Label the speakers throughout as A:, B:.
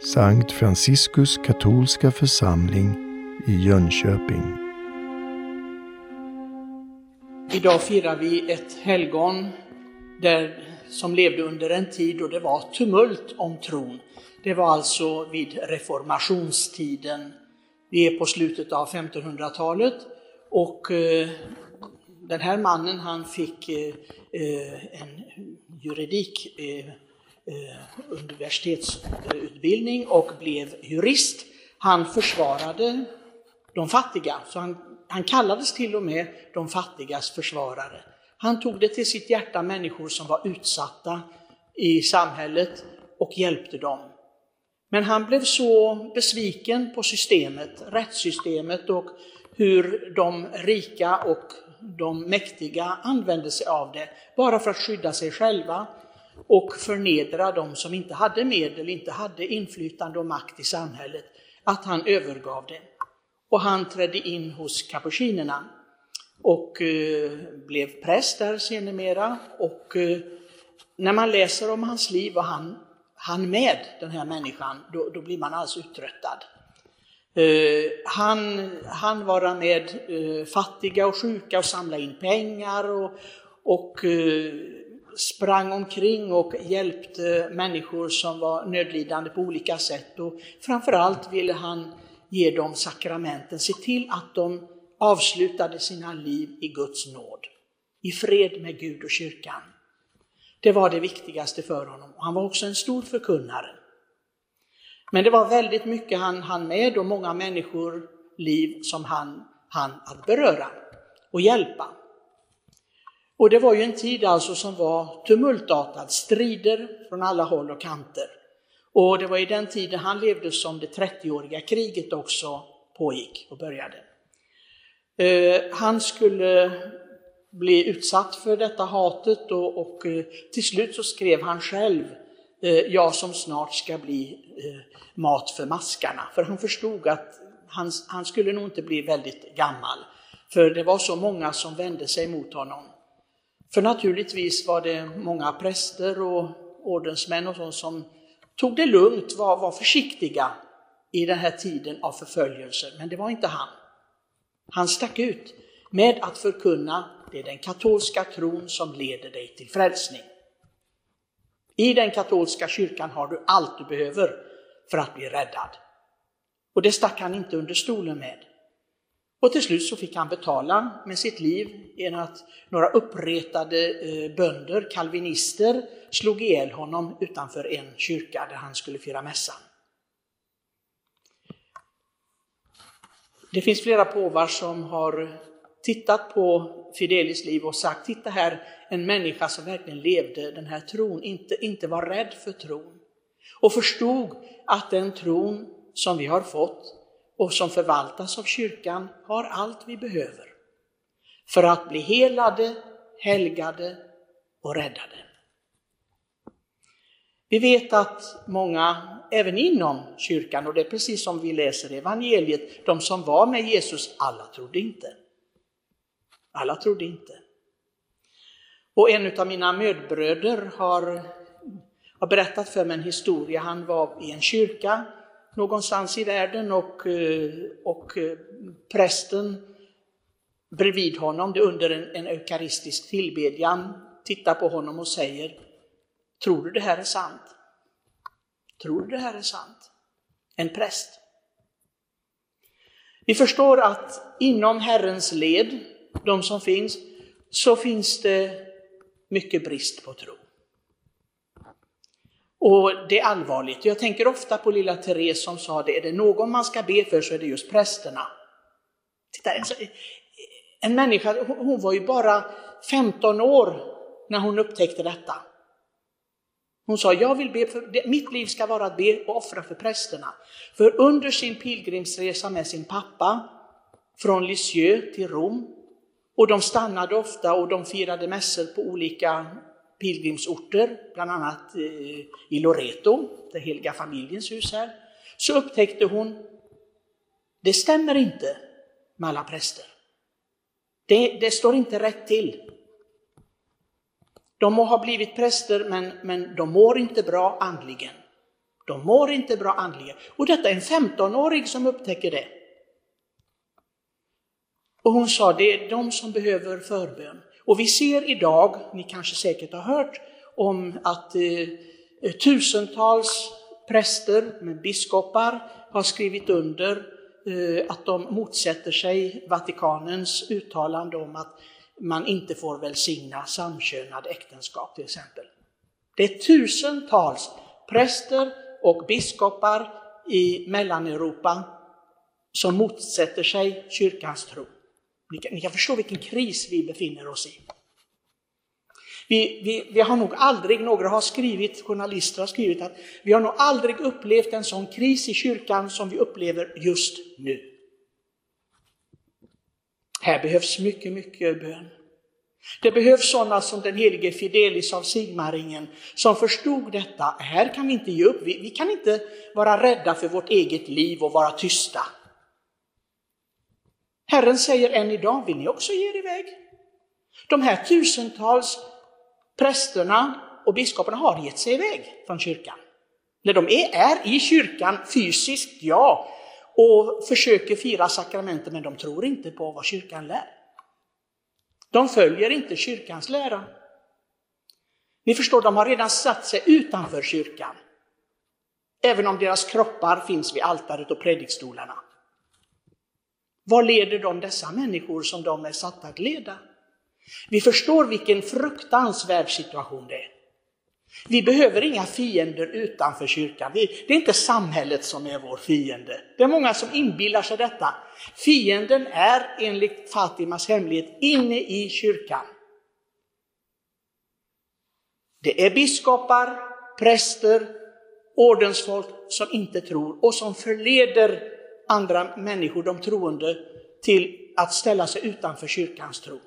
A: Sankt Franciskus katolska församling i Jönköping.
B: Idag firar vi ett helgon där, som levde under en tid då det var tumult om tron. Det var alltså vid reformationstiden. Vi är på slutet av 1500-talet och eh, den här mannen han fick eh, eh en juridik eh, Eh, universitetsutbildning och blev jurist. Han försvarade de fattiga, så han, han kallades till och med de fattigas försvarare. Han tog det till sitt hjärta människor som var utsatta i samhället och hjälpte dem. Men han blev så besviken på systemet, rättssystemet och hur de rika och de mäktiga använde sig av det bara för att skydda sig själva och förnedra de som inte hade medel, inte hade inflytande och makt i samhället, att han övergav det. Och han trädde in hos kapucinerna och eh, blev präst där sedermera. Och eh, när man läser om hans liv och han, han med, den här människan, då, då blir man alltså uttröttad. Eh, han, han var med eh, fattiga och sjuka och samlade in pengar och, och eh, sprang omkring och hjälpte människor som var nödlidande på olika sätt. Och framförallt ville han ge dem sakramenten, se till att de avslutade sina liv i Guds nåd, i fred med Gud och kyrkan. Det var det viktigaste för honom. Han var också en stor förkunnare. Men det var väldigt mycket han hann med och många människor liv som han hann att beröra och hjälpa. Och det var ju en tid alltså som var tumultartad, strider från alla håll och kanter. Och det var i den tiden han levde som det 30-åriga kriget också pågick och började. Eh, han skulle bli utsatt för detta hatet och, och eh, till slut så skrev han själv eh, jag som snart ska bli mat för maskarna. För han förstod att han, han skulle nog inte bli väldigt gammal. För det var så många som vände sig mot honom. För naturligtvis var det många präster och ordensmän och sånt som tog det lugnt, var, var försiktiga i den här tiden av förföljelse. Men det var inte han. Han stack ut med att förkunna det är den katolska tron som leder dig till frälsning. I den katolska kyrkan har du allt du behöver för att bli räddad. Och det stack han inte under stolen med. Och till slut så fick han betala med sitt liv genom att några uppretade eh, bönder, kalvinister, slog ihjäl honom utanför en kyrka där han skulle fira mässan. Det finns flera påvar som har tittat på Fidelis liv och sagt, titta här, en människa som verkligen levde den här tron, inte, inte var rädd för tron. Och förstod att den tron som vi har fått och som förvaltas av kyrkan har allt vi behöver för att bli helade, helgade och räddade. Vi vet att många, även inom kyrkan, och det är precis som vi läser i evangeliet, de som var med Jesus, alla trodde inte. Alla trodde inte. Och en av mina medbröder har, har berättat för mig en historia. Han var i en kyrka någonstans i världen och, eh, och eh, prästen bredvid honom under en, en eukaristisk tillbedjan tittar på honom och säger Tror du det här är sant? Tror du det här är sant? En präst. Vi förstår att inom Herrens led, de som finns, så finns det mycket brist på tro. Och det är allvarligt. Jag tänker ofta på lilla Therese som sa det, är det någon man ska be för så är det just prästerna. Titta, en, en människa, hon var ju bara 15 år när hon upptäckte detta. Hon sa, jag vill be för, mitt liv ska vara att be och offra för prästerna. För under sin pilgrimsresa med sin pappa från Lisieux till Rom, och de stannade ofta och de firade mässor på olika pilgrimsorter, bland annat eh, i Loreto, det heliga familjens hus här, så upptäckte hon, det stämmer inte med alla präster. Det, det står inte rätt till. De må ha blivit präster, men, men de mår inte bra andligen. De mår inte bra andligen. Och detta är en 15-årig som upptäcker det. Och hon sa, det är de som behöver förbön. Och vi ser idag, ni kanske säkert har hört, om att eh, tusentals präster, med biskopar, har skrivit under eh, att de motsätter sig Vatikanens uttalande om att man inte får välsigna samkönade äktenskap till exempel. Det är tusentals präster och biskopar i Mellaneuropa som motsätter sig kyrkans tro. Ni kan, ni kan förstå vilken kris vi befinner oss i. Vi, vi, vi, har nog aldrig, några har skrivit, journalister har skrivit att vi har nog aldrig upplevt en sån kris i kyrkan som vi upplever just nu. Här behövs mycket, mycket bön. Det behövs sådana som den helige Fidelis av Sigmaringen som förstod detta. Här kan vi inte ge upp. Vi, vi kan inte vara rädda för vårt eget liv och vara tysta. Herren säger än idag, vill ni också ge er iväg? De här tusentals prästerna och biskoparna har gett sig iväg från kyrkan. När de är, är i kyrkan fysiskt, ja, och försöker fira sakramenten, men de tror inte på vad kyrkan lär. De följer inte kyrkans lära. Ni förstår, de har redan satt sig utanför kyrkan. Även om deras kroppar finns vid altaret och predikstolarna. Vad leder de dessa människor som de är satta att leda? Vi förstår vilken fruktansvärd situation det är. Vi behöver inga fiender utanför kyrkan. det är inte samhället som är vår fiende. Det är många som inbillar sig detta. Fienden är enligt Fatimas hemlighet inne i kyrkan. Det är biskopar, präster, ordensfolk som inte tror och som förleder andra människor, de troende, till att ställa sig utanför kyrkans tro.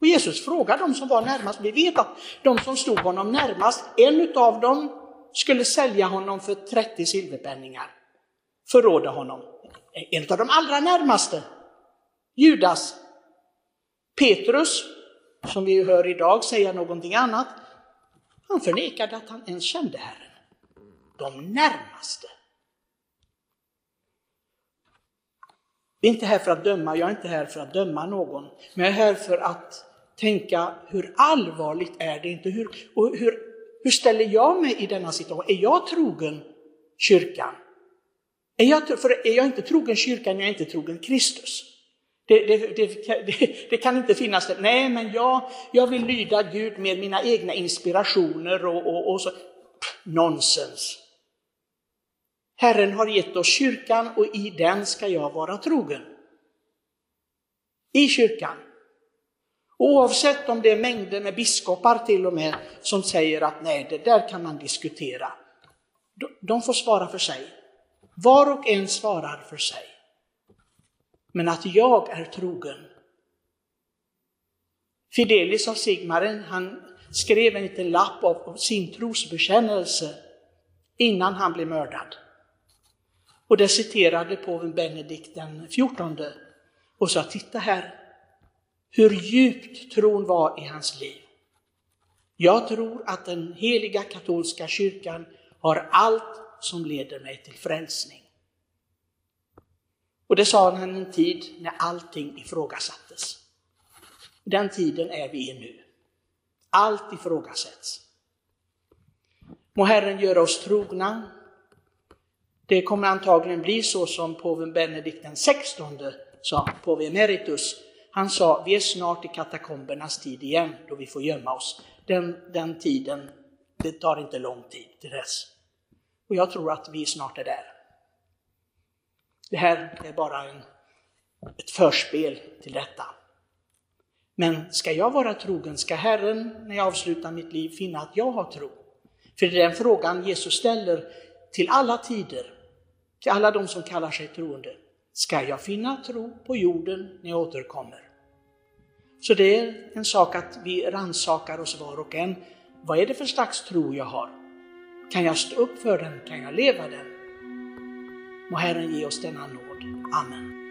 B: Och Jesus frågar de som var närmast. Vi vet att de som stod honom närmast, en av dem skulle sälja honom för 30 silverpenningar. Förråda honom. En av de allra närmaste, Judas. Petrus, som vi hör idag säga någonting annat, han förnekade att han ens kände Herren. De närmaste. Vi är inte här för att döma, jag är inte här för att döma någon, men jag är här för att tänka hur allvarligt är det inte? Hur, och hur, hur ställer jag mig i denna situation? Är jag trogen kyrkan? Är jag, för är jag inte trogen kyrkan, jag är inte trogen Kristus. Det, det, det, det, kan inte finnas det. Nej, men jag, jag vill lyda Gud med mina egna inspirationer och, och, och så. Nonsens. Herren har gett oss kyrkan och i den ska jag vara trogen. I kyrkan. Oavsett om det är mängder med biskopar till och med som säger att nej, det där kan man diskutera. De får svara för sig. Var och en svarar för sig. Men att jag är trogen. Fidelis av Sigmaren, han skrev en liten lapp av sin trosbekännelse innan han blev mördad. Och det citerade påven Benedikt den 14 och sa, titta här, hur djupt tron var i hans liv. Jag tror att den heliga katolska kyrkan har allt som leder mig till frälsning. Och det sa han en tid när allting ifrågasattes. Den tiden är vi i nu. Allt ifrågasätts. Må Herren göra oss trogna. Det kommer antagligen bli så som påven Benedikt den 16 sa, påve emeritus, han sa, vi är snart i katakombernas tid igen, då vi får gömma oss. Den, den tiden, det tar inte lång tid till dess. Och jag tror att vi snart är där. Det här är bara en, ett förspel till detta. Men ska jag vara trogen, ska Herren när jag avslutar mitt liv finna att jag har tro? För det är den frågan Jesus ställer till alla tider, till alla de som kallar sig troende. Ska jag finna tro på jorden när jag återkommer? Så det är en sak att vi rannsakar oss var och en. Vad är det för slags tro jag har? Kan jag stå upp för den? Kan jag leva den? Må Herren ge oss denna nåd. Amen.